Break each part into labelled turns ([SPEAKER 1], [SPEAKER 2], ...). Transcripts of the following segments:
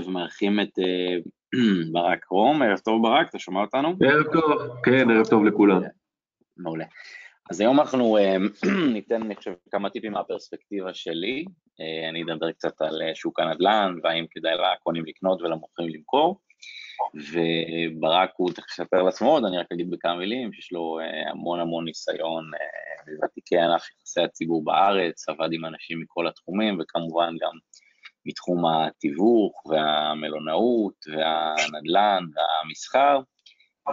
[SPEAKER 1] ומארחים את אה, ברק רום, ערב טוב ברק, אתה שומע אותנו?
[SPEAKER 2] ערב טוב, כן, ערב טוב לכולם.
[SPEAKER 1] מעולה. אז היום אנחנו אה, ניתן, אני חושב, כמה טיפים מהפרספקטיבה שלי. אה, אני אדבר קצת על שוק הנדל"ן, והאם כדאי לקונים לקנות ולמוכרים למכור. וברק הוא צריך לספר לעצמו עוד, אני רק אגיד בכמה מילים, שיש לו המון המון ניסיון בוותיקי ענף יחסי הציבור בארץ, עבד עם אנשים מכל התחומים, וכמובן גם מתחום התיווך והמלונאות והנדל"ן והמסחר,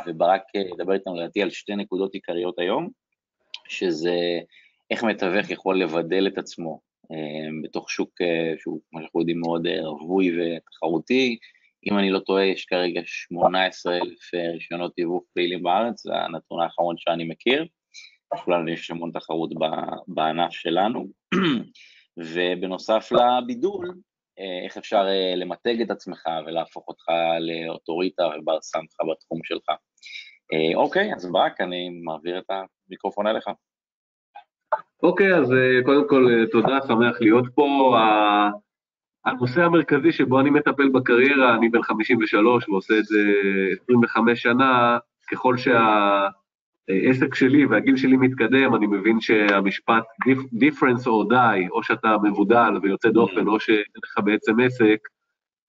[SPEAKER 1] וברק ידבר איתנו לדעתי על שתי נקודות עיקריות היום, שזה איך מתווך יכול לבדל את עצמו אה, בתוך שוק אה, שהוא, כמו שאנחנו יודעים, מאוד אה, רווי ותחרותי. אם אני לא טועה, יש כרגע 18,000 רישיונות תיווך פעילים בארץ, זה הנתון האחרון שאני מכיר. לכולנו יש המון תחרות בענף שלנו. ובנוסף לבידול, איך אפשר אה, למתג את עצמך ולהפוך אותך לאוטוריטה ובר סמכה בתחום שלך. אה, אוקיי, אז ברק, אני מעביר את המיקרופון אליך.
[SPEAKER 2] אוקיי, אז קודם כל תודה, שמח להיות פה. הנושא המרכזי שבו אני מטפל בקריירה, אני בן 53 ועושה את זה 25 שנה, ככל שה... העסק שלי והגיל שלי מתקדם, אני מבין שהמשפט difference or die, או שאתה מבודל ויוצא דופן, או שאין לך בעצם עסק,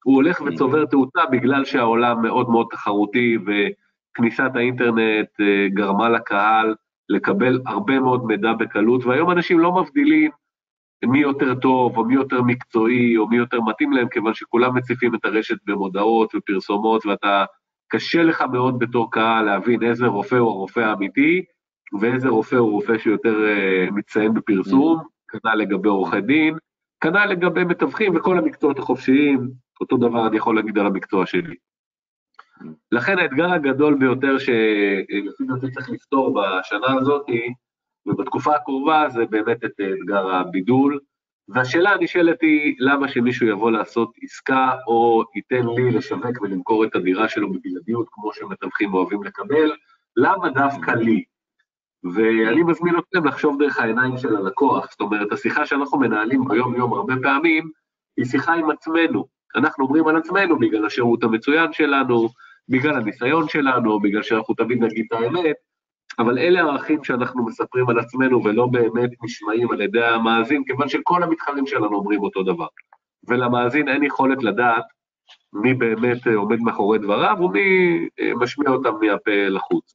[SPEAKER 2] הוא הולך וצובר תאוצה בגלל שהעולם מאוד מאוד תחרותי, וכניסת האינטרנט אה, גרמה לקהל לקבל הרבה מאוד מידע בקלות, והיום אנשים לא מבדילים מי יותר טוב, או מי יותר מקצועי, או מי יותר מתאים להם, כיוון שכולם מציפים את הרשת במודעות ופרסומות, ואתה קשה לך מאוד בתור קהל להבין איזה רופא הוא הרופא האמיתי, ואיזה רופא הוא רופא שיותר uh, מציין בפרסום, mm. כנ"ל לגבי עורכי דין, כנ"ל לגבי מתווכים וכל המקצועות החופשיים, אותו דבר אני יכול להגיד על המקצוע שלי. לכן האתגר הגדול ביותר שלפי דעתי צריך לפתור בשנה הזאת, ובתקופה הקרובה, זה באמת את אתגר הבידול. והשאלה הנשאלת היא, למה שמישהו יבוא לעשות עסקה או ייתן לי לשווק ולמכור את הדירה שלו בבלעדיות, כמו שמתווכים אוהבים לקבל, למה דווקא לי? ואני מזמין אתכם לחשוב דרך העיניים של הלקוח, זאת אומרת, השיחה שאנחנו מנהלים ביום-יום הרבה פעמים, היא שיחה עם עצמנו. אנחנו אומרים על עצמנו בגלל השירות המצוין שלנו, בגלל הניסיון שלנו, בגלל שאנחנו תמיד נגיד את האמת, אבל אלה הערכים שאנחנו מספרים על עצמנו ולא באמת נשמעים על ידי המאזין, כיוון שכל המתחרים שלנו אומרים אותו דבר. ולמאזין אין יכולת לדעת מי באמת עומד מאחורי דבריו ומי אה, משמיע אותם מהפה לחוץ.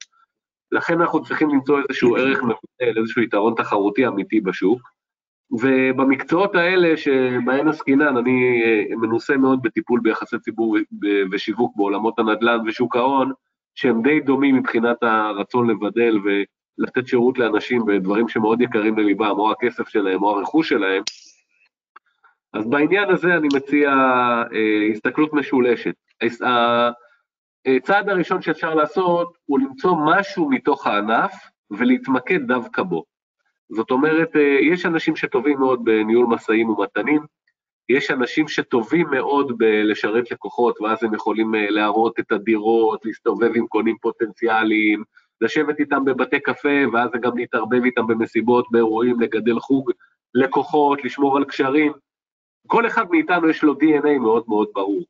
[SPEAKER 2] לכן אנחנו צריכים למצוא איזשהו ערך מבטל, איזשהו יתרון תחרותי אמיתי בשוק, ובמקצועות האלה שבהן עסקינן, אני אה, מנוסה מאוד בטיפול ביחסי ציבור ושיווק בעולמות הנדל"ן ושוק ההון, שהם די דומים מבחינת הרצון לבדל ולתת שירות לאנשים בדברים שמאוד יקרים לליבם, או הכסף שלהם או הרכוש שלהם, אז בעניין הזה אני מציע אה, הסתכלות משולשת. הצעד הראשון שאפשר לעשות הוא למצוא משהו מתוך הענף ולהתמקד דווקא בו. זאת אומרת, אה, יש אנשים שטובים מאוד בניהול משאים ומתנים, יש אנשים שטובים מאוד בלשרת לקוחות, ואז הם יכולים אה, להראות את הדירות, להסתובב עם קונים פוטנציאליים, לשבת איתם בבתי קפה, ואז גם להתערבב איתם במסיבות, באירועים, לגדל חוג לקוחות, לשמור על קשרים. כל אחד מאיתנו יש לו DNA מאוד מאוד ברור.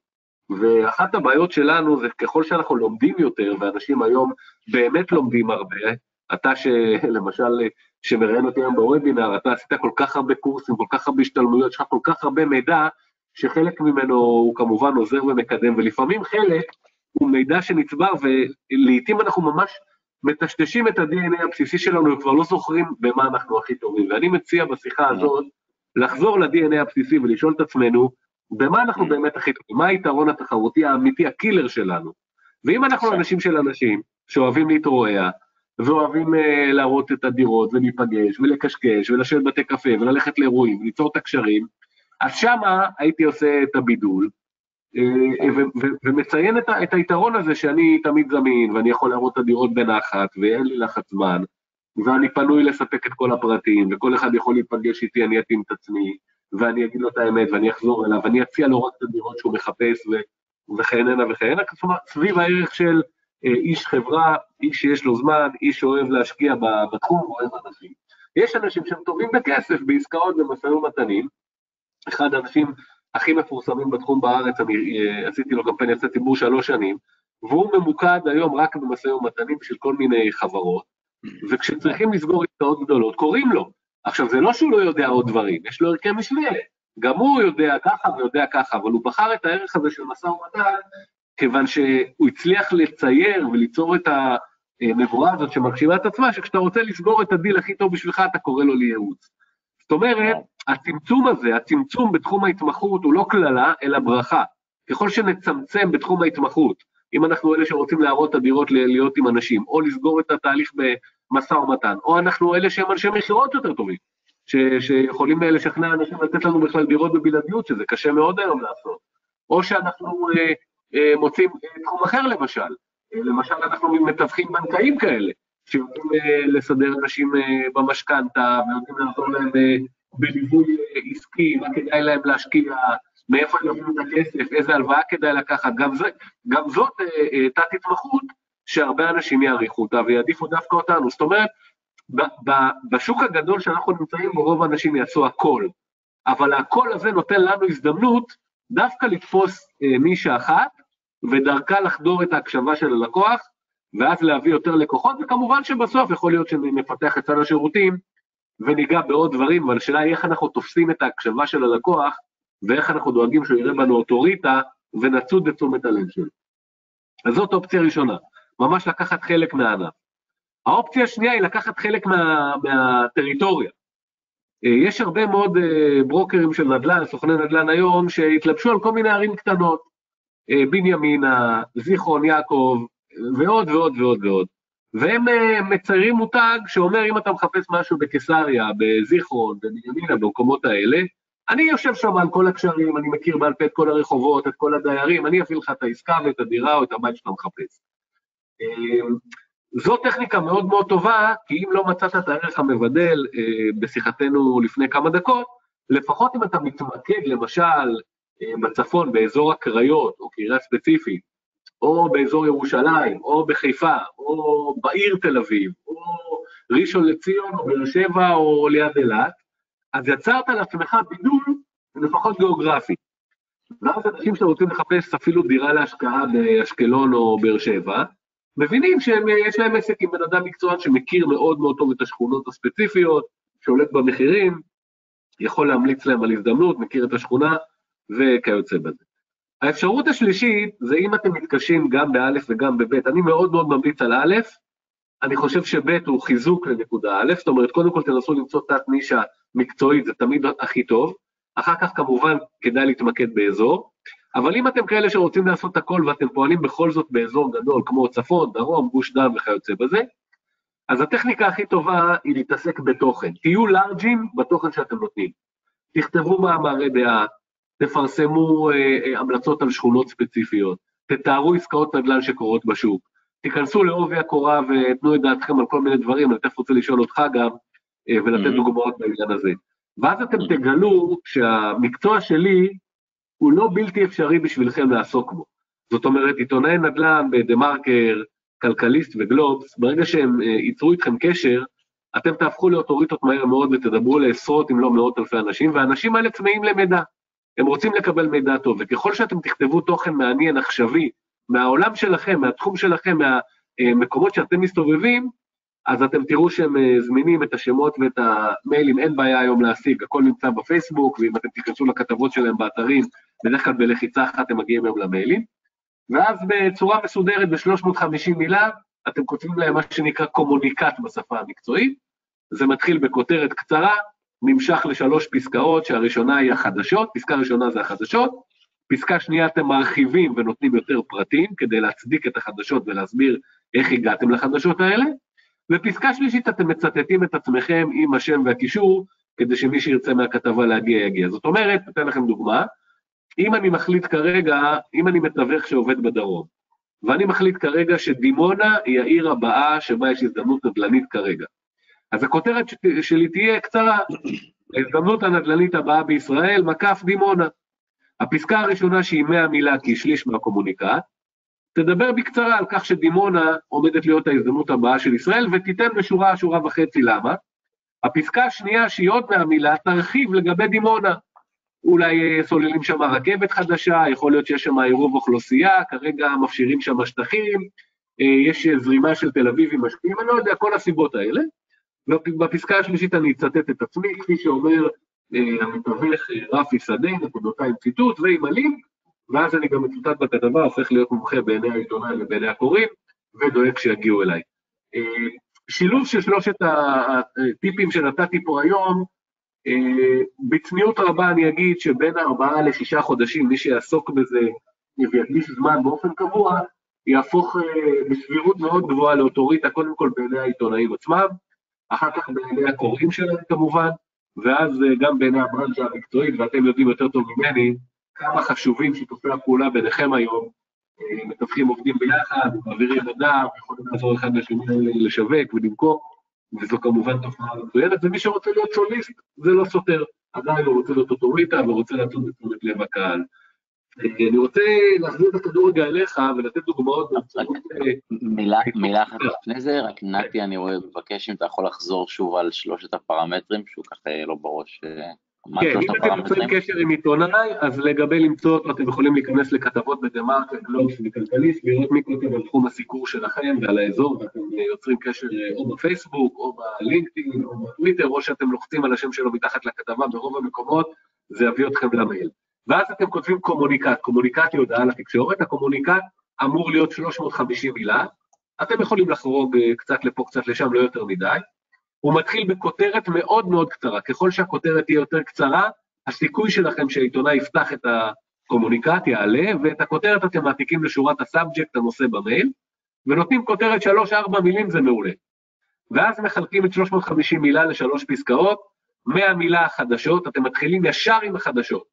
[SPEAKER 2] ואחת הבעיות שלנו זה ככל שאנחנו לומדים יותר, ואנשים היום באמת לומדים הרבה, אתה שלמשל שמראיין אותי היום בוובינר, אתה עשית כל כך הרבה קורסים, כל כך הרבה השתלמויות, יש לך כל כך הרבה מידע, שחלק ממנו הוא כמובן עוזר ומקדם, ולפעמים חלק הוא מידע שנצבר, ולעיתים אנחנו ממש מטשטשים את ה-DNA הבסיסי שלנו וכבר לא זוכרים במה אנחנו הכי טובים. ואני מציע בשיחה הזאת לחזור ל-DNA הבסיסי ולשאול את עצמנו, במה אנחנו באמת הכי טובים? מה היתרון התחרותי האמיתי, הקילר שלנו? ואם אנחנו אנשים של אנשים שאוהבים להתרועע, ואוהבים uh, להראות את הדירות ולהיפגש ולקשקש ולשבת בתי קפה וללכת לאירועים וליצור את הקשרים, אז שמה הייתי עושה את הבידול uh, ומציין את, היתרון הזה שאני תמיד זמין ואני יכול להראות את הדירות בנחת ואין לי לחץ זמן ואני פנוי לספק את כל הפרטים וכל אחד יכול להיפגש איתי, אני אתאים את עצמי ואני אגיד לו את האמת ואני אחזור אליו ואני אציע לו רק את הדירות שהוא מחפש וכהנה וכהנה, כלומר סביב הערך של אה, איש חברה, איש שיש לו זמן, איש שאוהב להשקיע בתחום, אוהב אנשים. יש אנשים שהם טובים בכסף, בעסקאות, במשאים ומתנים. אחד האנשים הכי מפורסמים בתחום בארץ, אני אה, עשיתי לו קמפיין יצא ציבור שלוש שנים, והוא ממוקד היום רק במשא ומתנים של כל מיני חברות, וכשצריכים לסגור עסקאות גדולות, קוראים לו. עכשיו, זה לא שהוא לא יודע עוד דברים, יש לו ערכי משנה, גם הוא יודע ככה ויודע ככה, אבל הוא בחר את הערך הזה של משא ומתן, כיוון שהוא הצליח לצייר וליצור את הנבואה הזאת שמגשימה את עצמה, שכשאתה רוצה לסגור את הדיל הכי טוב בשבילך, אתה קורא לו לייעוץ. זאת אומרת, הצמצום הזה, הצמצום בתחום ההתמחות הוא לא קללה, אלא ברכה. ככל שנצמצם בתחום ההתמחות, אם אנחנו אלה שרוצים להראות את הדירות להיות עם אנשים, או לסגור את התהליך במשא ומתן, או אנחנו אלה שהם אנשי מכירות יותר טובים, ש, שיכולים לשכנע אנשים לתת לנו בכלל דירות בבלעדיות, שזה קשה מאוד היום לעשות, או שאנחנו אה, מוצאים אה, תחום אחר למשל, אה, למשל אנחנו מתווכים בנקאים כאלה, שיודעים אה, לסדר אנשים אה, במשכנתה, ויודעים לעזור להם אה, בליווי עסקי, מה כדאי להם להשקיע, מאיפה הם יביאו את הכסף, איזה הלוואה כדאי לקחת, גם, זה, גם זאת תת-התמחות שהרבה אנשים יעריכו אותה ויעדיפו דווקא אותנו. זאת אומרת, בשוק הגדול שאנחנו נמצאים בו, רוב האנשים יעשו הכל, אבל הכל הזה נותן לנו הזדמנות דווקא לתפוס נישה אחת, ודרכה לחדור את ההקשבה של הלקוח, ואז להביא יותר לקוחות, וכמובן שבסוף יכול להיות שנפתח את סל השירותים וניגע בעוד דברים, אבל השאלה היא איך אנחנו תופסים את ההקשבה של הלקוח, ואיך אנחנו דואגים שהוא יראה בנו אוטוריטה, ונצוד את תשומת הלב שלו. אז זאת אופציה ראשונה, ממש לקחת חלק מהענף. האופציה השנייה היא לקחת חלק מה, מהטריטוריה. אה, יש הרבה מאוד אה, ברוקרים של נדל"ן, סוכני נדל"ן היום, שהתלבשו על כל מיני ערים קטנות, אה, בנימינה, זיכרון יעקב, ועוד ועוד ועוד ועוד. והם מציירים מותג שאומר, אם אתה מחפש משהו בקיסריה, בזיכרון, בבנימינה, במקומות האלה, אני יושב שם על כל הקשרים, אני מכיר בעל פה את כל הרחובות, את כל הדיירים, אני אפעיל לך את העסקה ואת הדירה או את הבית שאתה מחפש. זו טכניקה מאוד מאוד טובה, כי אם לא מצאת את הערך המבדל uh, בשיחתנו לפני כמה דקות, לפחות אם אתה מתמקד למשל בצפון, באזור הקריות, או קריה ספציפית, או באזור ירושלים, או בחיפה, או בעיר תל אביב, או ראשון לציון, או באר שבע, או ליד אילת, אז יצרת לעצמך בידול לפחות גיאוגרפי. ואז אנשים שרוצים לחפש אפילו דירה להשקעה באשקלון או באר שבע, מבינים שיש להם עסק עם בן אדם מקצוען שמכיר מאוד מאוד טוב את השכונות הספציפיות, שולט במחירים, יכול להמליץ להם על הזדמנות, מכיר את השכונה וכיוצא בזה. האפשרות השלישית זה אם אתם מתקשים גם באלף וגם בבית, אני מאוד מאוד ממליץ על א', אני חושב שב' הוא חיזוק לנקודה א', זאת אומרת, קודם כל תנסו למצוא תת נישה מקצועית, זה תמיד הכי טוב, אחר כך כמובן כדאי להתמקד באזור, אבל אם אתם כאלה שרוצים לעשות הכל ואתם פועלים בכל זאת באזור גדול, כמו צפון, דרום, גוש דן וכיוצא בזה, אז הטכניקה הכי טובה היא להתעסק בתוכן. תהיו לארג'ים בתוכן שאתם נותנים. תכתבו מאמרי דעה, תפרסמו אה, אה, המלצות על שכונות ספציפיות, תתארו עסקאות נדל"ן שקורות בשוק, תיכנסו לעובי הקורה ותנו את דעתכם על כל מיני דברים, אני תכף רוצה לשאול אותך גם אה, ולתת mm-hmm. דוגמאות בעניין הזה. ואז אתם mm-hmm. תגלו שהמקצוע שלי הוא לא בלתי אפשרי בשבילכם לעסוק בו. זאת אומרת, עיתונאי נדל"ן בדה מרקר, כלכליסט וגלובס, ברגע שהם ייצרו איתכם קשר, אתם תהפכו לאוטוריטות מהר מאוד ותדברו לעשרות אם לא מאות אלפי אנשים, והאנשים האלה צמאים למידע. הם רוצים לקבל מידע טוב, וככל שאתם תכתבו תוכן מעניין, עכשווי, מהעולם שלכם, מהתחום שלכם, מהמקומות שאתם מסתובבים, אז אתם תראו שהם אה, זמינים את השמות ואת המיילים, אין בעיה היום להשיג, הכל נמצא בפייסבוק, ואם אתם תיכנסו לכתבות שלהם באתרים, בדרך כלל בלחיצה אחת הם מגיעים היום למיילים. ואז בצורה מסודרת, ב-350 מילה, אתם כותבים להם מה שנקרא קומוניקט בשפה המקצועית. זה מתחיל בכותרת קצרה, נמשך לשלוש פסקאות, שהראשונה היא החדשות, פסקה ראשונה זה החדשות, פסקה שנייה אתם מרחיבים ונותנים יותר פרטים כדי להצדיק את החדשות ולהסביר איך הגעתם לחדשות האלה, ופסקה שלישית אתם מצטטים את עצמכם עם השם והקישור, כדי שמי שירצה מהכתבה להגיע יגיע. זאת אומרת, אתן לכם דוגמה, אם אני מחליט כרגע, אם אני מתווך שעובד בדרום, ואני מחליט כרגע שדימונה היא העיר הבאה שבה יש הזדמנות נדל"נית כרגע, אז הכותרת שלי תהיה קצרה, ההזדמנות הנדל"נית הבאה בישראל, מקף דימונה. הפסקה הראשונה שהיא 100 מילה כי שליש מהקומוניקט, תדבר בקצרה על כך שדימונה עומדת להיות ההזדמנות הבאה של ישראל, ותיתן בשורה, שורה וחצי למה. הפסקה השנייה שהיא עוד 100 מילה, תרחיב לגבי דימונה. אולי סוללים שם רכבת חדשה, יכול להיות שיש שם עירוב אוכלוסייה, כרגע מפשירים שם שטחים, יש זרימה של תל אביבים משקיעים, אני לא יודע, כל הסיבות האלה. ובפסקה השלישית אני אצטט את עצמי, כפי שאומר המתווך רפי שדה, נקודותיים ציטוט, ועם הלינק, ואז אני גם מצוטט בכתבה, הופך להיות מומחה בעיני העיתונאי ובעיני הקוראים, ודואג שיגיעו אליי. שילוב של שלושת הטיפים שנתתי פה היום, בצניעות רבה אני אגיד שבין ארבעה לשישה חודשים, מי שיעסוק בזה ויקדיש זמן באופן קבוע, יהפוך בסבירות מאוד גבוהה לאוטוריטה, קודם כל בעיני העיתונאים עצמם, אחר כך בעיני הקוראים שלהם כמובן, ואז גם בעיני הברנצ'ה המקצועית, ואתם יודעים יותר טוב ממני, כמה חשובים שיתופי הפעולה ביניכם היום, מתווכים עובדים ביחד, מעבירים מידע, יכולים לעזור אחד לשני לשווק ולמכור, וזו כמובן תופעה מצוינת, ומי שרוצה להיות שוליסט, זה לא סותר, עדיין הוא רוצה להיות אוטוריטה ורוצה לעשות את תשומת לב הקהל. אני רוצה להחזיר את הכדור רגע אליך ולתת דוגמאות באמצעות...
[SPEAKER 1] מילה אחת לפני זה, רק נתי, אני מבקש אם אתה יכול לחזור שוב על שלושת הפרמטרים, שהוא ככה לא בראש.
[SPEAKER 2] כן, אם אתם יוצרים קשר עם עיתונאי, אז לגבי למצוא אותו, אתם יכולים להיכנס לכתבות בדה-מרקר, גלובס וכלכליסט, לראות מי כותב על תחום הסיקור שלכם ועל האזור, ואתם יוצרים קשר או בפייסבוק, או בלינקדאין, או בטוויטר, או שאתם לוחצים על השם שלו מתחת לכתבה, ברוב המקומות זה יביא אתכם למייל. ואז אתם כותבים קומוניקט, קומוניקט היא הודעה לתקשורת, הקומוניקט אמור להיות 350 מילה, אתם יכולים לחרוג קצת לפה, קצת לשם, לא יותר מדי, הוא מתחיל בכותרת מאוד מאוד קצרה. ככל שהכותרת תהיה יותר קצרה, הסיכוי שלכם שהעיתונאי יפתח את הקומוניקט יעלה, ואת הכותרת אתם מעתיקים לשורת ה subject, הנושא במייל, ונותנים כותרת 3-4 מילים, זה מעולה. ואז מחלקים את 350 מילה לשלוש פסקאות, 100 מילה חדשות, אתם מתחילים ישר עם החדשות.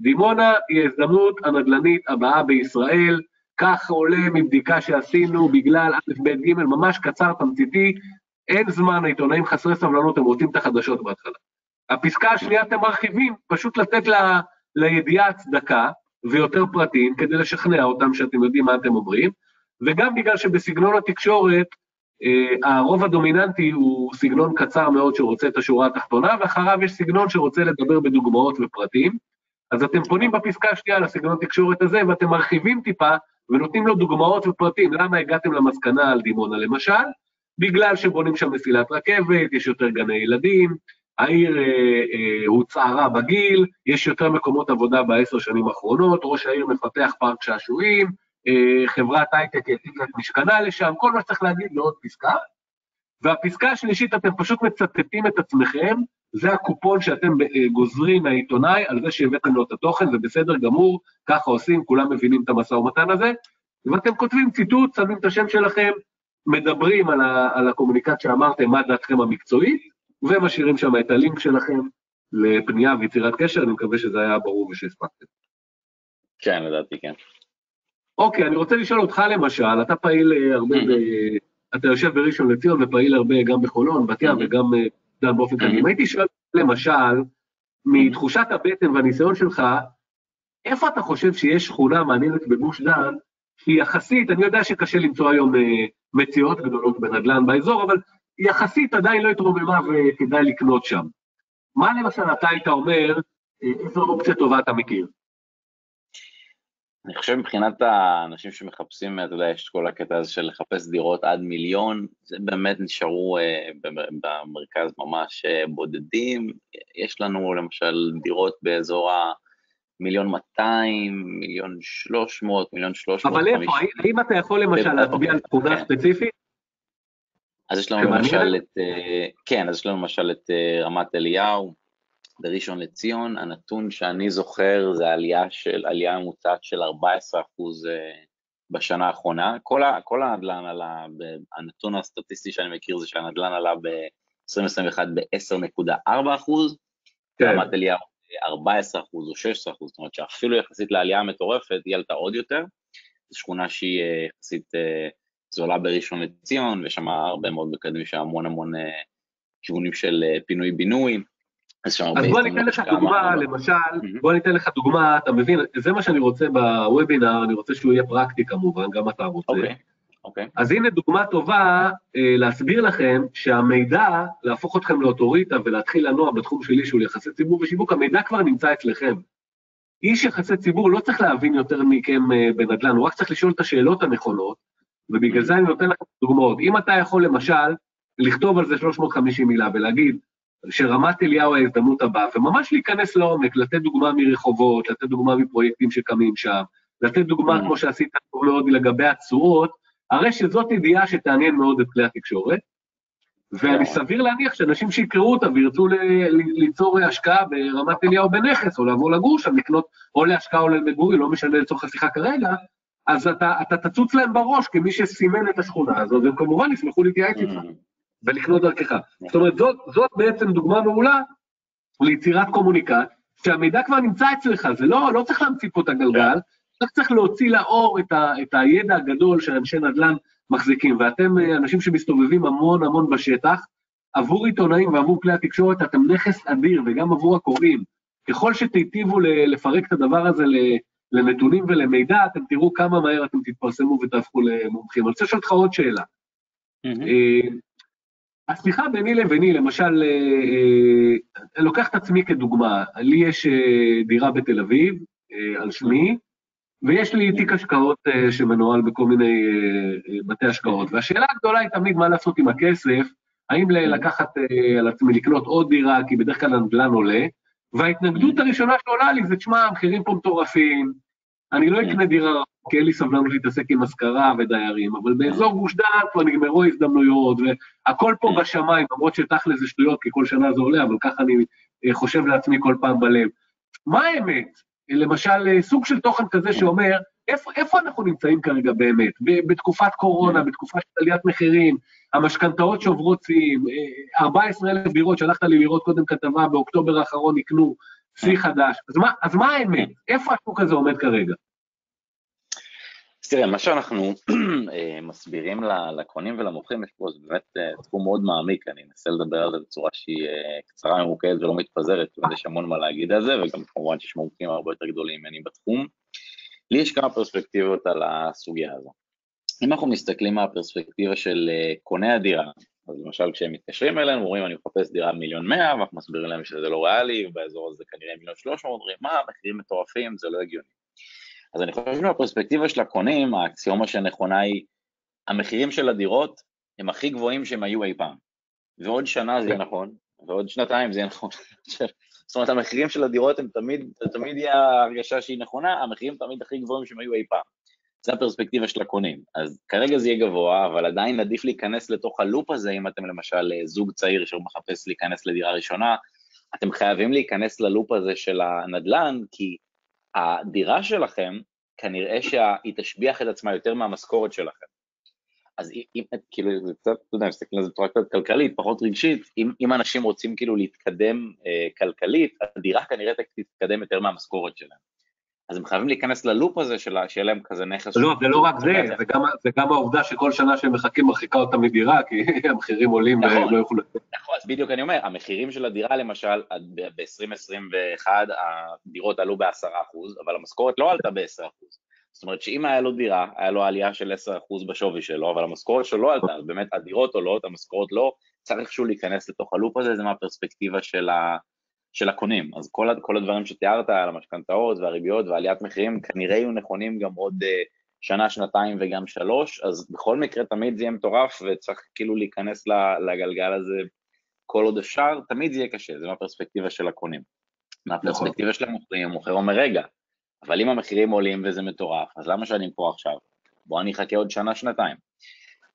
[SPEAKER 2] דימונה היא ההזדמנות הנדל"נית הבאה בישראל, כך עולה מבדיקה שעשינו בגלל א', ב', ג', ממש קצר, תמציתי, אין זמן, העיתונאים חסרי סבלנות, הם רוצים את החדשות בהתחלה. הפסקה השנייה אתם מרחיבים, פשוט לתת לה, לידיעה הצדקה ויותר פרטים כדי לשכנע אותם שאתם יודעים מה אתם אומרים, וגם בגלל שבסגנון התקשורת, אה, הרוב הדומיננטי הוא סגנון קצר מאוד שרוצה את השורה התחתונה, ואחריו יש סגנון שרוצה לדבר בדוגמאות ופרטים, אז אתם פונים בפסקה השנייה לסגנון התקשורת הזה, ואתם מרחיבים טיפה ונותנים לו דוגמאות ופרטים, למה הגעתם למסקנה על דימונה למשל, בגלל שבונים שם מסילת רכבת, יש יותר גני ילדים, העיר אה, אה, הוצערה בגיל, יש יותר מקומות עבודה בעשר שנים האחרונות, ראש העיר מפתח פארק שעשועים, אה, חברת הייטק העתיקה את משכנה לשם, כל מה שצריך להגיד לעוד פסקה. והפסקה השלישית, אתם פשוט מצטטים את עצמכם, זה הקופון שאתם אה, גוזרים מהעיתונאי על זה שהבאתם לו את התוכן, זה בסדר גמור, ככה עושים, כולם מבינים את המשא ומתן הזה, ואתם כותבים ציטוט, שמים את השם שלכם, מדברים על, ה, על הקומוניקט שאמרתם, מה דעתכם המקצועית, ומשאירים שם את הלינק שלכם לפנייה ויצירת קשר, אני מקווה שזה היה ברור ושהספקתם.
[SPEAKER 1] כן, לדעתי כן.
[SPEAKER 2] אוקיי, אני רוצה לשאול אותך למשל, אתה פעיל אה, הרבה, ב... אתה יושב בראשון לציון ופעיל הרבה גם בחולון, בת ים וגם דן אה, באופן כללי. אם הייתי שואל למשל, מתחושת הבטן והניסיון שלך, איפה אתה חושב שיש שכונה מעניינת בגוש דן כי יחסית, אני יודע שקשה למצוא היום אה, מציאות גדולות בנדל"ן באזור, אבל יחסית עדיין לא התרוממה וכדאי לקנות שם. מה למשל אתה היית אומר, אה, איזו אופציה טובה אתה מכיר?
[SPEAKER 1] אני חושב מבחינת האנשים שמחפשים, אתה יודע, יש כל הקטע הזה של לחפש דירות עד מיליון, זה באמת נשארו אה, במרכז ממש אה, בודדים. יש לנו למשל דירות באזור ה... מיליון 200, מיליון 300, מיליון 350.
[SPEAKER 2] אבל איפה, האם אתה יכול למשל להצביע על תכונה כן. ספציפית?
[SPEAKER 1] אז יש לנו למשל את, אה, כן, אז יש לנו למשל את אה, רמת אליהו, בראשון לציון, הנתון שאני זוכר זה עלייה של, עלייה ממוצעת של 14 אחוז אה, בשנה האחרונה. כל, כל הנדל"ן עלה, הנתון הסטטיסטי שאני מכיר זה שהנדל"ן עלה ב-2021 ב-10.4 אחוז, כן. רמת אליהו 14 אחוז או 16 אחוז, זאת אומרת שאפילו יחסית לעלייה המטורפת היא עלתה עוד יותר, זו שכונה שהיא אה, יחסית אה, זולה בראשון לציון, ויש שם הרבה מאוד מקדמים, שם המון המון אה, כיוונים של פינוי-בינוי.
[SPEAKER 2] אז בוא אני אתן לך דוגמה, למשל, בוא אני אתן לך דוגמה, אתה מבין, זה מה שאני רוצה בוובינר, אני רוצה שהוא יהיה פרקטי כמובן, גם אתה רוצה. Okay. אוקיי. אוקיי. אז הנה דוגמה טובה אה, להסביר לכם שהמידע, להפוך אתכם לאוטוריטה ולהתחיל לנוע בתחום שלי שהוא יחסי ציבור ושיווק, המידע כבר נמצא אצלכם. איש יחסי ציבור לא צריך להבין יותר מכם אה, בנדל"ן, הוא רק צריך לשאול את השאלות הנכונות, ובגלל זה אני נותן לכם דוגמאות. אם אתה יכול למשל לכתוב על זה 350 מילה ולהגיד שרמת אליהו ההזדמנות הבאה, וממש להיכנס לעומק, לתת דוגמה מרחובות, לתת דוגמה מפרויקטים שקמים שם, לתת דוגמה, mm. כמו שעשית טוב מאוד, לגבי התשואות, הרי שזאת ידיעה שתעניין מאוד את כלי התקשורת, ואני סביר להניח שאנשים שיקראו אותה וירצו ליצור השקעה ברמת אליהו בנכס, או לעבור לגור שם, לקנות או להשקעה או למגורי, לא משנה לצורך השיחה כרגע, אז אתה, אתה תצוץ להם בראש כמי שסימן את השכונה הזאת, והם כמובן ישמחו להתייעץ איתך mm. ולקנות דרכך. זאת אומרת, זאת, זאת בעצם דוגמה מעולה ליצירת קומוניקט, שהמידע כבר נמצא אצלך, זה לא, לא צריך להמציא פה את הגלגל, רק צריך להוציא לאור את, ה, את הידע הגדול שאנשי נדל"ן מחזיקים, ואתם אה, אנשים שמסתובבים המון המון בשטח, עבור עיתונאים ועבור כלי התקשורת אתם נכס אדיר, וגם עבור הקוראים. ככל שתיטיבו לפרק את הדבר הזה לנתונים ולמידע, אתם תראו כמה מהר אתם תתפרסמו ותהפכו למומחים. אני רוצה לשאול אותך עוד שאלה. השיחה ביני לביני, למשל, אני לוקח את עצמי כדוגמה, לי יש דירה בתל אביב, על שמי, ויש לי תיק השקעות uh, שמנוהל בכל מיני uh, בתי השקעות, והשאלה הגדולה היא תמיד מה לעשות עם הכסף, האם לקחת על עצמי לקנות עוד דירה, כי בדרך כלל הנדל"ן עולה, וההתנגדות הראשונה שעולה לי זה, תשמע, המחירים פה מטורפים, אני לא אקנה דירה, כי אין לי סבלנות להתעסק עם השכרה ודיירים, אבל באזור גוש דן כבר נגמרו הזדמנויות, והכל פה בשמיים, למרות שתכל'ס זה שטויות, כי כל שנה זה עולה, אבל ככה אני חושב לעצמי כל פעם בלב. מה האמת? למשל, אה, סוג של תוכן כזה שאומר, איפה, איפה אנחנו נמצאים כרגע באמת? בתקופת קורונה, כן. בתקופה של עליית מחירים, המשכנתאות שעוברות שיאים, 14,000 אה, דירות, שלחת לי לראות קודם כתבה, באוקטובר האחרון נקנו שיא חדש. אז מה, אז מה האמת? איפה השוק הזה עומד כרגע?
[SPEAKER 1] תראה, מה שאנחנו אה, מסבירים לקונים ולמוכרים, יש פה באמת אה, תחום מאוד מעמיק, אני אנסה לדבר על זה בצורה שהיא אה, קצרה, ממוקדת ולא מתפזרת, ויש המון מה להגיד על זה, וגם כמובן שיש מומחים הרבה יותר גדולים ממני בתחום. לי יש כמה פרספקטיבות על הסוגיה הזו. אם אנחנו מסתכלים מהפרספקטיבה של קוני הדירה, אז למשל כשהם מתקשרים אלינו, אומרים אני מחפש דירה מיליון מאה, ואנחנו מסבירים להם שזה לא ריאלי, ובאזור הזה כנראה מיליון שלוש מאות, אומרים מה, מחירים מטורפים, זה לא הגיוני. אז אני חושב שמהפרספקטיבה של הקונים, האקסיומה שנכונה היא, המחירים של הדירות הם הכי גבוהים שהם היו אי פעם. ועוד שנה זה יהיה נכון, ועוד שנתיים זה יהיה נכון. זאת אומרת, המחירים של הדירות הם תמיד, תמיד יהיה הרגשה שהיא נכונה, המחירים תמיד הכי גבוהים שהם היו אי פעם. זה הפרספקטיבה של הקונים. אז כרגע זה יהיה גבוה, אבל עדיין עדיף להיכנס לתוך הלופ הזה, אם אתם למשל זוג צעיר שמחפש להיכנס לדירה ראשונה, אתם חייבים להיכנס ללופ הזה של הנדל"ן, כי הדירה שלכם, כנראה שהיא תשביח את עצמה יותר מהמשכורת שלכם. אז אם, כאילו, זה קצת, אתה יודע, מסתכלים על זה בצורה קצת כלכלית, פחות רגשית, אם, אם אנשים רוצים כאילו להתקדם אה, כלכלית, הדירה כנראה תתקדם יותר מהמשכורת שלהם. אז הם חייבים להיכנס ללופ הזה של שיהיה להם כזה נכס.
[SPEAKER 2] לא, זה לא רק זה, זה גם, זה גם העובדה שכל שנה שהם מחכים מרחיקה אותם מדירה, כי המחירים עולים נכון, ולא יוכלו...
[SPEAKER 1] נכון, בדיוק אני אומר, המחירים של הדירה למשל, ב-2021 הדירות עלו ב-10%, אבל המשכורת לא עלתה ב-10%. זאת אומרת שאם היה לו דירה, היה לו עלייה של 10% בשווי שלו, אבל המשכורת שלו לא עלתה, אז באמת הדירות עולות, המשכורת לא, צריך איכשהו להיכנס לתוך הלופ הזה, זה מהפרספקטיבה של ה... של הקונים. אז כל, כל הדברים שתיארת על המשכנתאות והריביות ועליית מחירים כנראה יהיו נכונים גם עוד uh, שנה, שנתיים וגם שלוש, אז בכל מקרה תמיד זה יהיה מטורף וצריך כאילו להיכנס לגלגל הזה כל עוד אפשר, תמיד זה יהיה קשה, זה מהפרספקטיבה של הקונים. מהפרספקטיבה של המוכרים, המוכר אומר רגע, אבל אם המחירים עולים וזה מטורף, אז למה שאני אמכור עכשיו? בוא אני אחכה עוד שנה, שנתיים.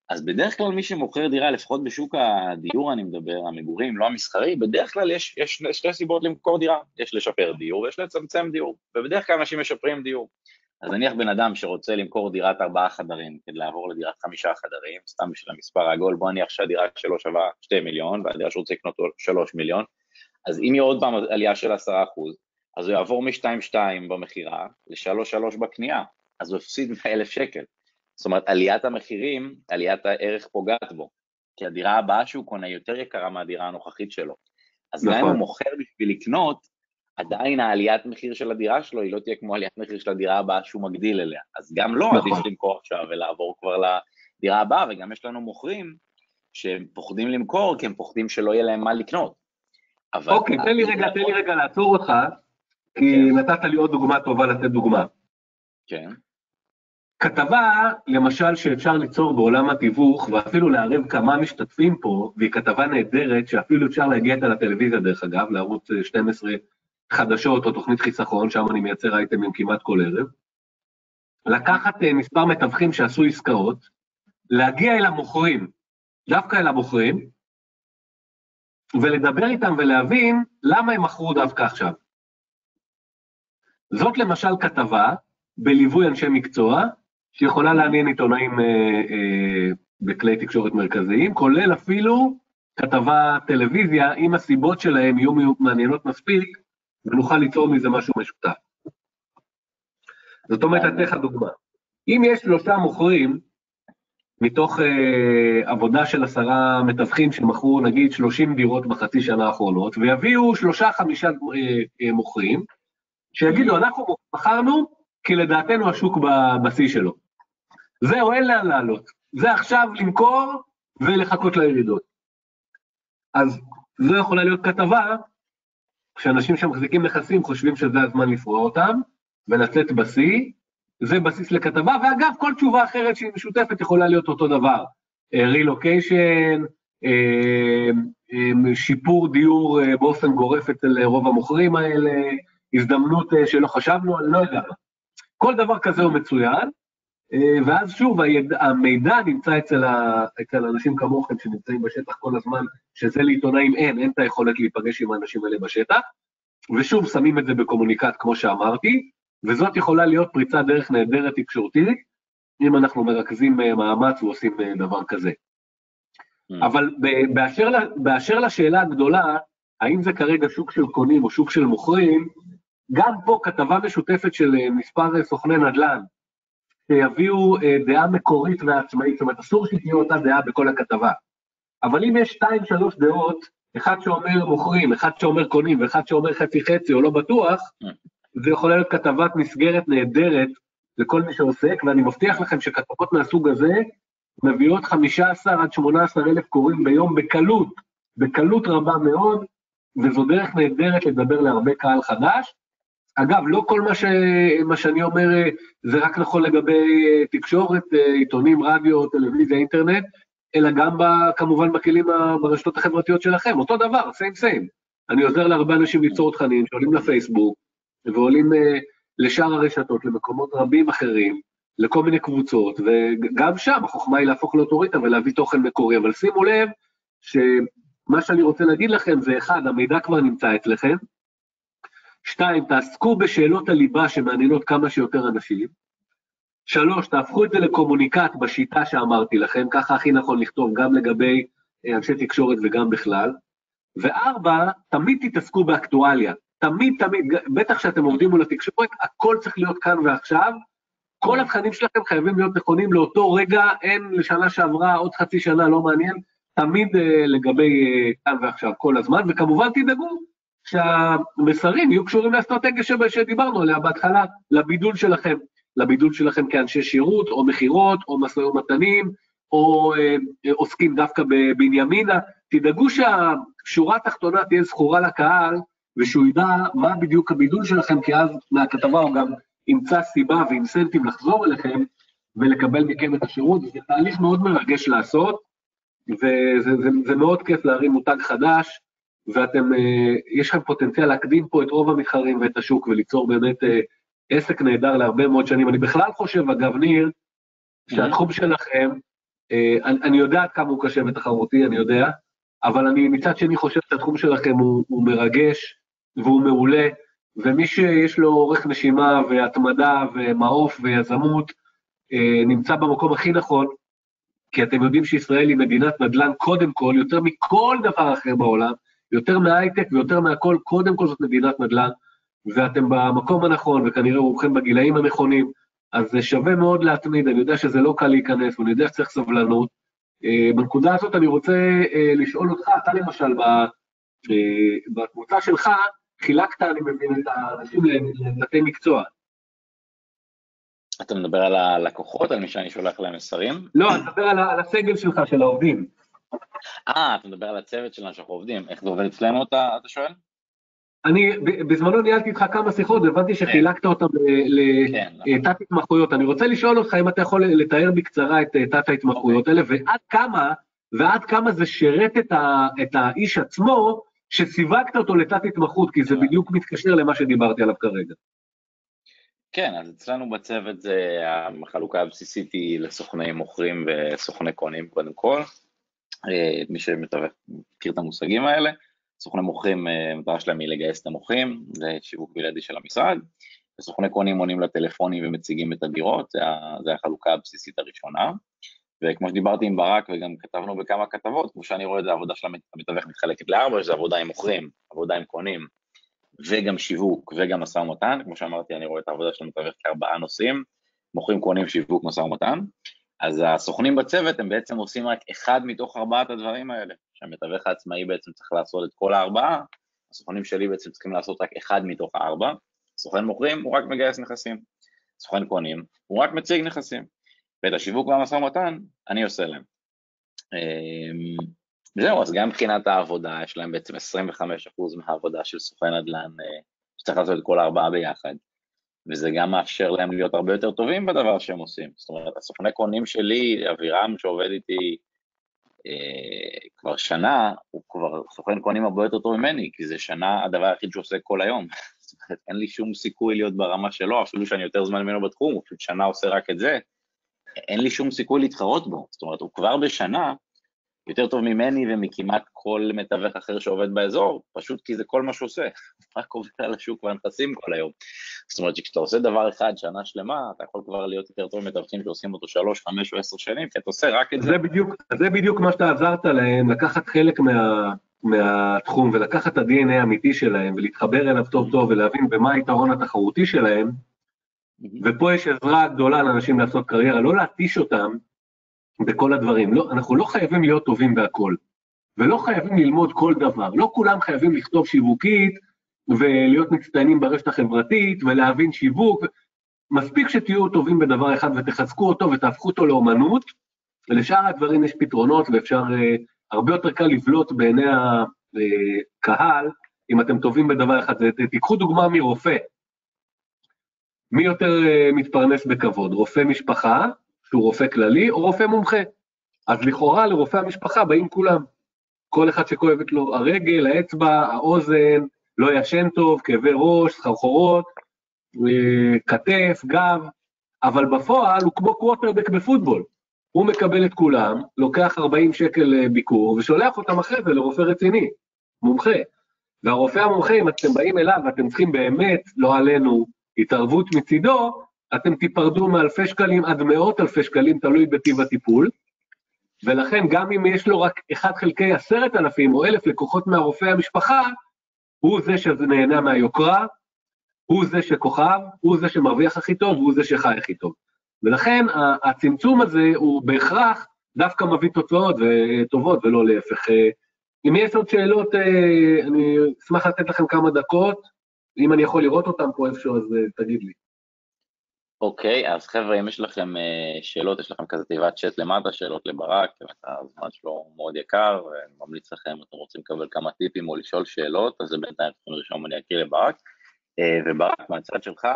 [SPEAKER 1] אז בדרך כלל מי שמוכר דירה, לפחות בשוק הדיור אני מדבר, המגורים, לא המסחרי, בדרך כלל יש, יש שתי סיבות למכור דירה, יש לשפר דיור ויש לצמצם דיור, ובדרך כלל אנשים משפרים דיור. אז נניח בן אדם שרוצה למכור דירת ארבעה חדרים כדי לעבור לדירת חמישה חדרים, סתם בשביל המספר העגול, בוא נניח שהדירה שלו שווה שתי מיליון, והדירה שהוא רוצה לקנות שלוש מיליון, אז אם יהיה עוד פעם עלייה של עשרה אחוז, אז הוא יעבור מ-2.2 במכירה ל-3.3 בקנייה, אז הוא הפסיד 100 אלף שקל. זאת אומרת, עליית המחירים, עליית הערך פוגעת בו, כי הדירה הבאה שהוא קונה יותר יקרה מהדירה הנוכחית שלו. אז נכון. גם אם הוא מוכר בשביל לקנות, עדיין העליית מחיר של הדירה שלו היא לא תהיה כמו עליית מחיר של הדירה הבאה שהוא מגדיל אליה. אז גם לא נכון. עדיף למכור עכשיו ולעבור כבר הדירה הבאה, וגם יש לנו מוכרים שהם פוחדים למכור כי הם פוחדים שלא יהיה להם מה לקנות.
[SPEAKER 2] אבל... אוקיי, תן לי רגע, תן לי רגע לעצור אותך, כי כן. נתת לי עוד דוגמה טובה לתת דוגמה.
[SPEAKER 1] כן.
[SPEAKER 2] כתבה, למשל, שאפשר ליצור בעולם התיווך, ואפילו לערב כמה משתתפים פה, והיא כתבה נהדרת, שאפילו אפשר להגיע איתה לטלוויזיה, דרך אגב, לערוץ 12 חדשות או תוכנית חיסכון, שם אני מייצר אייטמים כמעט כל ערב. לקחת אה, מספר מתווכים שעשו עסקאות, להגיע אל המוכרים, דווקא אל המוכרים, ולדבר איתם ולהבין למה הם מכרו דווקא עכשיו. זאת למשל כתבה בליווי אנשי מקצוע, שיכולה לעניין עיתונאים אה, אה, בכלי תקשורת מרכזיים, כולל אפילו כתבה טלוויזיה, אם הסיבות שלהם יהיו מעניינות מספיק, ונוכל ליצור מזה משהו משותף. זאת אומרת, אתן לך דוגמה. אם יש שלושה מוכרים, מתוך אה, עבודה של עשרה מתווכים שמכרו נגיד 30 דירות בחצי שנה האחרונות, ויביאו שלושה חמישה אה, אה, מוכרים, שיגידו, אנחנו מכרנו כי לדעתנו השוק בשיא שלו. זהו, אין לאן לעלות. זה עכשיו למכור ולחכות לירידות. אז זו יכולה להיות כתבה שאנשים שמחזיקים נכסים חושבים שזה הזמן לפרוע אותם ולצאת בשיא, זה בסיס לכתבה, ואגב, כל תשובה אחרת שהיא משותפת יכולה להיות אותו דבר. רילוקיישן, אה, אה, שיפור דיור אה, באופן גורף אצל רוב המוכרים האלה, הזדמנות שלא חשבנו, אני לא יודע. כל דבר כזה הוא מצוין, ואז שוב, המידע נמצא אצל, ה, אצל אנשים כמוכם שנמצאים בשטח כל הזמן, שזה לעיתונאים אין, אין את היכולת להיפגש עם האנשים האלה בשטח, ושוב, שמים את זה בקומוניקט, כמו שאמרתי, וזאת יכולה להיות פריצת דרך נהדרת תקשורתית, אם אנחנו מרכזים אה, מאמץ ועושים אה, דבר כזה. Mm. אבל באשר, באשר לשאלה הגדולה, האם זה כרגע שוק של קונים או שוק של מוכרים, גם פה כתבה משותפת של אה, מספר סוכני נדל"ן, שיביאו דעה מקורית ועצמאית, זאת אומרת, אסור שתהיה אותה דעה בכל הכתבה. אבל אם יש שתיים, שלוש דעות, אחד שאומר מוכרים, אחד שאומר קונים ואחד שאומר חצי חצי או לא בטוח, mm. זה יכול להיות כתבת מסגרת נהדרת לכל מי שעוסק, ואני מבטיח לכם שכתבות מהסוג הזה מביאות 15 עד 18 אלף קוראים ביום בקלות, בקלות רבה מאוד, וזו דרך נהדרת לדבר להרבה קהל חדש. אגב, לא כל מה, ש... מה שאני אומר זה רק נכון לגבי תקשורת, עיתונים, רדיו, טלוויזיה, אינטרנט, אלא גם ב... כמובן בכלים, ברשתות החברתיות שלכם, אותו דבר, סיים סיים. אני עוזר להרבה אנשים ליצור תכנים שעולים לפייסבוק, ועולים אה, לשאר הרשתות, למקומות רבים אחרים, לכל מיני קבוצות, וגם שם החוכמה היא להפוך לאוטוריטה ולהביא תוכן מקורי, אבל שימו לב שמה שאני רוצה להגיד לכם זה אחד, המידע כבר נמצא אצלכם, שתיים, תעסקו בשאלות הליבה שמעניינות כמה שיותר אנשים, שלוש, תהפכו את זה לקומוניקט בשיטה שאמרתי לכם, ככה הכי נכון לכתוב גם לגבי אה, אנשי תקשורת וגם בכלל, וארבע, תמיד תתעסקו באקטואליה. תמיד, תמיד, בטח כשאתם עובדים מול התקשורת, הכל צריך להיות כאן ועכשיו. כל התכנים שלכם חייבים להיות נכונים לאותו רגע, אין לשנה שעברה, עוד חצי שנה, לא מעניין, תמיד uh, לגבי uh, כאן ועכשיו, כל הזמן, וכמובן תדאגו שהמסרים יהיו קשורים לאסטרטגיה שדיברנו עליה בהתחלה, לבידול שלכם, לבידול שלכם כאנשי שירות, או מכירות, או משאי ומתנים, או uh, עוסקים דווקא בבנימינה, תדאגו שהשורה התחתונה תהיה זכורה לקהל, ושהוא ידע מה בדיוק הבידול שלכם, כי אז מהכתבה הוא גם ימצא סיבה ואינסנטיב לחזור אליכם ולקבל מכם את השירות, זה תהליך מאוד מרגש לעשות, וזה זה, זה מאוד כיף להרים מותג חדש, ואתם, אה, יש לכם פוטנציאל להקדים פה את רוב המתחרים ואת השוק וליצור באמת אה, עסק נהדר להרבה מאוד שנים. אני בכלל חושב, אגב, ניר, שהתחום שלכם, אה, אני, אני יודע עד כמה הוא קשה ותחרותי, אני יודע, אבל אני מצד שני חושב שהתחום שלכם הוא, הוא מרגש, והוא מעולה, ומי שיש לו אורך נשימה והתמדה ומעוף ויזמות, נמצא במקום הכי נכון, כי אתם יודעים שישראל היא מדינת נדל"ן קודם כל, יותר מכל דבר אחר בעולם, יותר מהייטק ויותר מהכל, קודם כל זאת מדינת נדל"ן, ואתם במקום הנכון, וכנראה רובכם בגילאים הנכונים, אז זה שווה מאוד להתמיד, אני יודע שזה לא קל להיכנס, ואני יודע שצריך סבלנות. אה, בנקודה הזאת אני רוצה אה, לשאול אותך, אתה למשל, בקבוצה שלך, חילקת, אני מבין, את האנשים לתתי מקצוע.
[SPEAKER 1] אתה מדבר על הלקוחות, על מי שאני שולח להם מסרים?
[SPEAKER 2] לא, אני מדבר על, על הסגל שלך, של העובדים.
[SPEAKER 1] אה, אתה מדבר על הצוות שלנו שאנחנו עובדים, איך זה עובד אצלנו, אתה, אתה שואל?
[SPEAKER 2] אני בזמנו ניהלתי איתך כמה שיחות והבנתי כן. שחילקת אותם לתת כן, התמחויות. אני רוצה לשאול אותך אם אתה יכול לתאר בקצרה את אה, תת ההתמחויות האלה, ועד כמה, ועד כמה זה שירת את, האיש עצמו, שסיווגת אותו לתת התמחות, כי זה כן. בדיוק מתקשר למה שדיברתי עליו כרגע.
[SPEAKER 1] כן, אז אצלנו בצוות זה, החלוקה הבסיסית היא לסוכני מוכרים וסוכני קונים קודם כל. אה, מי שמכיר את המושגים האלה. סוכני מוכרים, אה, המטרה שלהם היא לגייס את המוכרים, זה שיווק בלעדי של המשרד, וסוכני קונים עונים לטלפונים ומציגים את הדירות, זה החלוקה הבסיסית הראשונה. וכמו שדיברתי עם ברק וגם כתבנו בכמה כתבות, כמו שאני רואה את זה, העבודה של המתווך מתחלקת לארבע, שזה עבודה עם מוכרים, עבודה עם קונים, וגם שיווק וגם משא ומתן, כמו שאמרתי, אני רואה את העבודה של המתווך כארבעה נושאים, מוכרים, קונים, שיווק, משא ומתן. אז הסוכנים בצוות הם בעצם עושים רק אחד מתוך ארבעת הדברים האלה, שהמתווך העצמאי בעצם צריך לעשות את כל הארבעה, הסוכנים שלי בעצם צריכים לעשות רק אחד מתוך הארבע, סוכן מוכרים הוא רק מגייס נכסים, סוכן קונים הוא רק מציג נכסים, ואת השיווק והמשא ומתן אני עושה להם. אמ, זהו, אז גם מבחינת העבודה, יש להם בעצם 25% מהעבודה של סוכן נדל"ן, אה, שצריך לעשות את כל הארבעה ביחד. וזה גם מאפשר להם להיות הרבה יותר טובים בדבר שהם עושים. זאת אומרת, הסוכני קונים שלי, אבירם שעובד איתי אה, כבר שנה, הוא כבר סוכן קונים הרבה יותר טוב ממני, כי זה שנה הדבר היחיד שהוא עושה כל היום. זאת אומרת, אין לי שום סיכוי להיות ברמה שלו, אפילו שאני יותר זמן ממנו בתחום, הוא פשוט שנה עושה רק את זה. אין לי שום סיכוי להתחרות בו. זאת אומרת, הוא כבר בשנה יותר טוב ממני ומכמעט כל מתווך אחר שעובד באזור, פשוט כי זה כל מה שהוא עושה, רק עובר על השוק והנכסים כל היום. זאת אומרת שכשאתה עושה דבר אחד שנה שלמה, אתה יכול כבר להיות יותר טוב מתווכים שעושים אותו שלוש, חמש או עשר שנים, כי אתה עושה רק את זה.
[SPEAKER 2] זה בדיוק, זה בדיוק מה שאתה עזרת להם, לקחת חלק מה, מהתחום ולקחת את ה-DNA האמיתי שלהם ולהתחבר אליו טוב טוב ולהבין במה היתרון התחרותי שלהם, ופה יש עזרה גדולה לאנשים לעשות קריירה, לא להתיש אותם, בכל הדברים. לא, אנחנו לא חייבים להיות טובים בהכל, ולא חייבים ללמוד כל דבר. לא כולם חייבים לכתוב שיווקית ולהיות מצטיינים ברשת החברתית ולהבין שיווק. מספיק שתהיו טובים בדבר אחד ותחזקו אותו ותהפכו אותו לאומנות, ולשאר הדברים יש פתרונות ואפשר uh, הרבה יותר קל לבלוט בעיני הקהל אם אתם טובים בדבר אחד. תיקחו דוגמה מרופא. מי יותר uh, מתפרנס בכבוד, רופא משפחה שהוא רופא כללי או רופא מומחה. אז לכאורה לרופא המשפחה באים כולם. כל אחד שכואבת לו הרגל, האצבע, האוזן, לא ישן טוב, כאבי ראש, סחרחורות, אה, כתף, גב, אבל בפועל הוא כמו קווטרבק בפוטבול. הוא מקבל את כולם, לוקח 40 שקל אה, ביקור ושולח אותם אחרי זה לרופא רציני, מומחה. והרופא המומחה, אם אתם באים אליו ואתם צריכים באמת, לא עלינו, התערבות מצידו, אתם תיפרדו מאלפי שקלים עד מאות אלפי שקלים, תלוי בטיב הטיפול, ולכן גם אם יש לו רק 1 חלקי עשרת אלפים או אלף לקוחות מהרופא המשפחה, הוא זה שנהנה מהיוקרה, הוא זה שכוכב, הוא זה שמרוויח הכי טוב, הוא זה שחי הכי טוב. ולכן הצמצום הזה הוא בהכרח דווקא מביא תוצאות טובות ולא להפך. אם יש עוד שאלות, אני אשמח לתת לכם כמה דקות, אם אני יכול לראות אותם פה איפשהו אז תגיד לי.
[SPEAKER 1] אוקיי, אז חבר'ה, אם יש לכם אה, שאלות, יש לכם כזה תיבת צ'אט למטה, שאלות לברק, הזמן שלו מאוד יקר, ואני ממליץ לכם, אם אתם רוצים לקבל כמה טיפים או לשאול שאלות, אז זה בינתיים צריכים לרשום אני אקריא לברק. אה, וברק, מהצד שלך,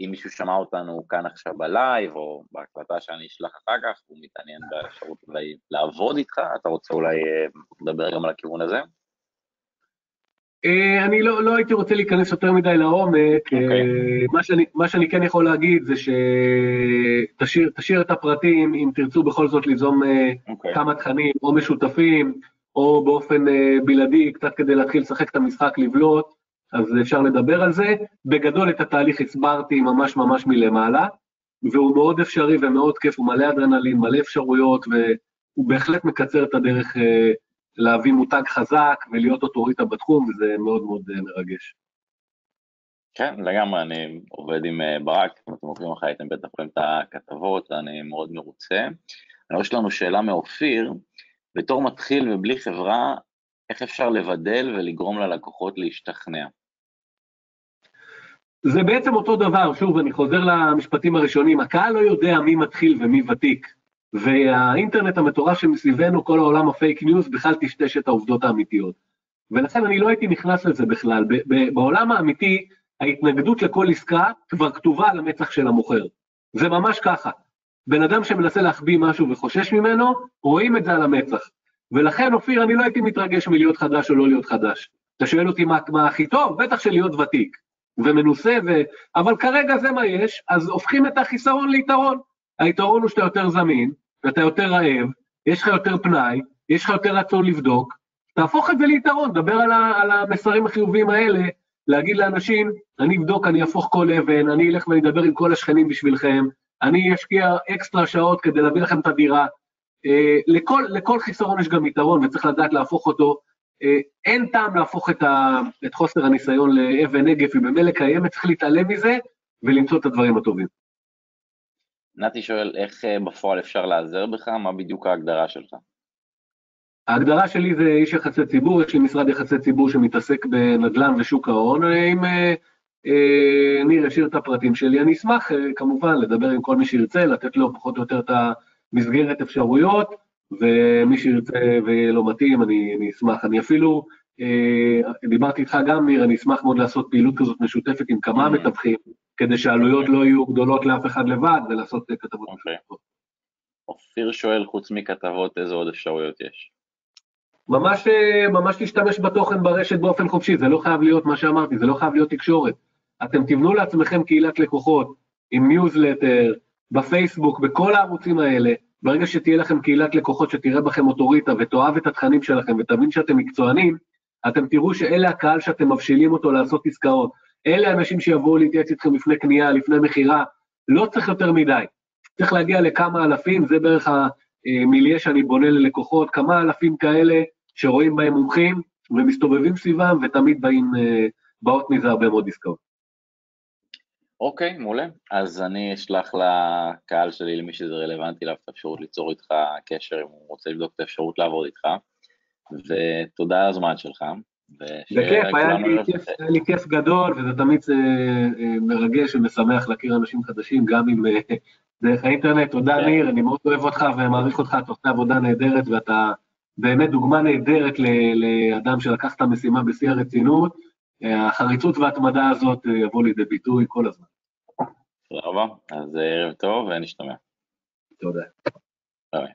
[SPEAKER 1] אם מישהו שמע אותנו כאן עכשיו בלייב, או בהקלטה שאני אשלח אחר כך, הוא מתעניין באפשרות לעבוד איתך, אתה רוצה אולי אה, לדבר גם על הכיוון הזה?
[SPEAKER 2] אה, אני לא, לא הייתי רוצה להיכנס יותר מדי לעומק, okay. אה, אוקיי. מה, שאני, מה שאני כן יכול להגיד זה שתשאיר את הפרטים, אם תרצו בכל זאת ליזום okay. אה, אוקיי. כמה תכנים, או משותפים, או באופן בלעדי, קצת כדי להתחיל לשחק את המשחק, לבלוט, אז אפשר לדבר על זה. בגדול את התהליך הסברתי ממש ממש מלמעלה, והוא מאוד אפשרי ומאוד כיף, הוא מלא אדרנלין, מלא אפשרויות, והוא בהחלט מקצר את הדרך להביא מותג חזק ולהיות אוטוריטה בתחום, וזה מאוד מאוד אה, מרגש.
[SPEAKER 1] כן, לגמרי, אני עובד עם אה, ברק, אם אתם עוקבים אחרי, אתם בטח רואים את הכתבות, אני מאוד מרוצה. אני רואה שלנו שאלה מאופיר, בתור מתחיל ובלי חברה, איך אפשר לבדל ולגרום ללקוחות להשתכנע?
[SPEAKER 2] זה בעצם אותו דבר, שוב, אני חוזר למשפטים הראשונים, הקהל לא יודע מי מתחיל ומי ותיק, והאינטרנט המטורף שמסביבנו, כל העולם הפייק ניוז, בכלל טשטש את העובדות האמיתיות. ולכן אני לא הייתי נכנס לזה בכלל. בעולם האמיתי, ההתנגדות לכל עסקה כבר כתובה על המצח של המוכר. זה ממש ככה. בן אדם שמנסה להחביא משהו וחושש ממנו, רואים את זה על המצח. ולכן, אופיר, אני לא הייתי מתרגש מלהיות חדש או לא להיות חדש. אתה שואל אותי מה, מה הכי טוב? בטח שלהיות ותיק ומנוסה, ו... אבל כרגע זה מה יש, אז הופכים את החיסרון ליתרון. היתרון הוא שאתה יותר זמין, ואתה יותר רעב, יש לך יותר פנאי, יש לך יותר רצון לבדוק, תהפוך את זה ליתרון, דבר על, ה... על המסרים החיוביים האלה, להגיד לאנשים, אני אבדוק, אני אהפוך כל אבן, אני אלך ואני אדבר עם כל השכנים בשבילכם, אני אשקיע אקסטרה שעות כדי להביא לכם את הדירה. אה, לכל, לכל חיסרון יש גם יתרון וצריך לדעת להפוך אותו. אה, אין טעם להפוך את, ה, את חוסר הניסיון לאבן נגף, היא במילא קיימת, צריך להתעלם מזה ולמצוא את הדברים הטובים.
[SPEAKER 1] נתי שואל, איך אה, בפועל אפשר להיעזר בך? מה בדיוק ההגדרה שלך?
[SPEAKER 2] ההגדרה שלי זה איש יחסי ציבור, יש לי משרד יחסי ציבור שמתעסק בנדל"ן ושוק ההון, אם אה, אה, ניר ישאיר את הפרטים שלי, אני אשמח אה, כמובן לדבר עם כל מי שירצה, לתת לו פחות או יותר את המסגרת אפשרויות, ומי שירצה לו מתאים, אני, אני אשמח. אני אפילו, אה, דיברתי איתך גם, ניר, אני אשמח מאוד לעשות פעילות כזאת משותפת עם כמה mm-hmm. מתווכים, כדי שהעלויות לא יהיו גדולות לאף אחד לבד, ולעשות כתבות אוקיי. משותפות.
[SPEAKER 1] אופיר שואל, חוץ מכתבות, איזה עוד אפשרויות יש?
[SPEAKER 2] ממש, אה, ממש להשתמש בתוכן ברשת באופן חופשי, זה לא חייב להיות מה שאמרתי, זה לא חייב להיות תקשורת. אתם תבנו לעצמכם קהילת לקוחות עם ניוזלטר, בפייסבוק, בכל הערוצים האלה, ברגע שתהיה לכם קהילת לקוחות שתראה בכם אוטוריטה ותאהב את התכנים שלכם ותבין שאתם מקצוענים, אתם תראו שאלה הקהל שאתם מבשילים אותו לעשות עסקאות. אלה האנשים שיבואו להתייעץ איתכם לפני קנייה, לפני מכירה, לא צריך יותר מדי. צריך להגיע לכמה אלפים, זה בערך המיליה שאני בונה ללקוחות, כמה אלפים כאלה שרואים בהם מומחים ומסתובבים סביבם ותמיד באים, אה, באות מזה הרבה מאוד עסקאות.
[SPEAKER 1] אוקיי, מעולה. אז אני אשלח לקהל שלי, למי שזה רלוונטי אליו, את האפשרות ליצור איתך קשר, אם הוא רוצה לבדוק את האפשרות לעבוד איתך, ותודה על הזמן שלך.
[SPEAKER 2] בכיף, היה לי כיף, היה לי כיף גדול, וזה תמיד אה, אה, מרגש ומשמח להכיר אנשים חדשים, גם אם דרך האינטרנט. תודה, כן. ניר, אני מאוד אוהב אותך ומעריך אותך, אתה עושה עבודה נהדרת, ואתה באמת דוגמה נהדרת לאדם שלקח את המשימה בשיא הרצינות. החריצות וההתמדה הזאת אה, יבוא לידי ביטוי כל הזמן.
[SPEAKER 1] תודה רבה, אז ערב טוב ונשתמע.
[SPEAKER 2] תודה. ביי.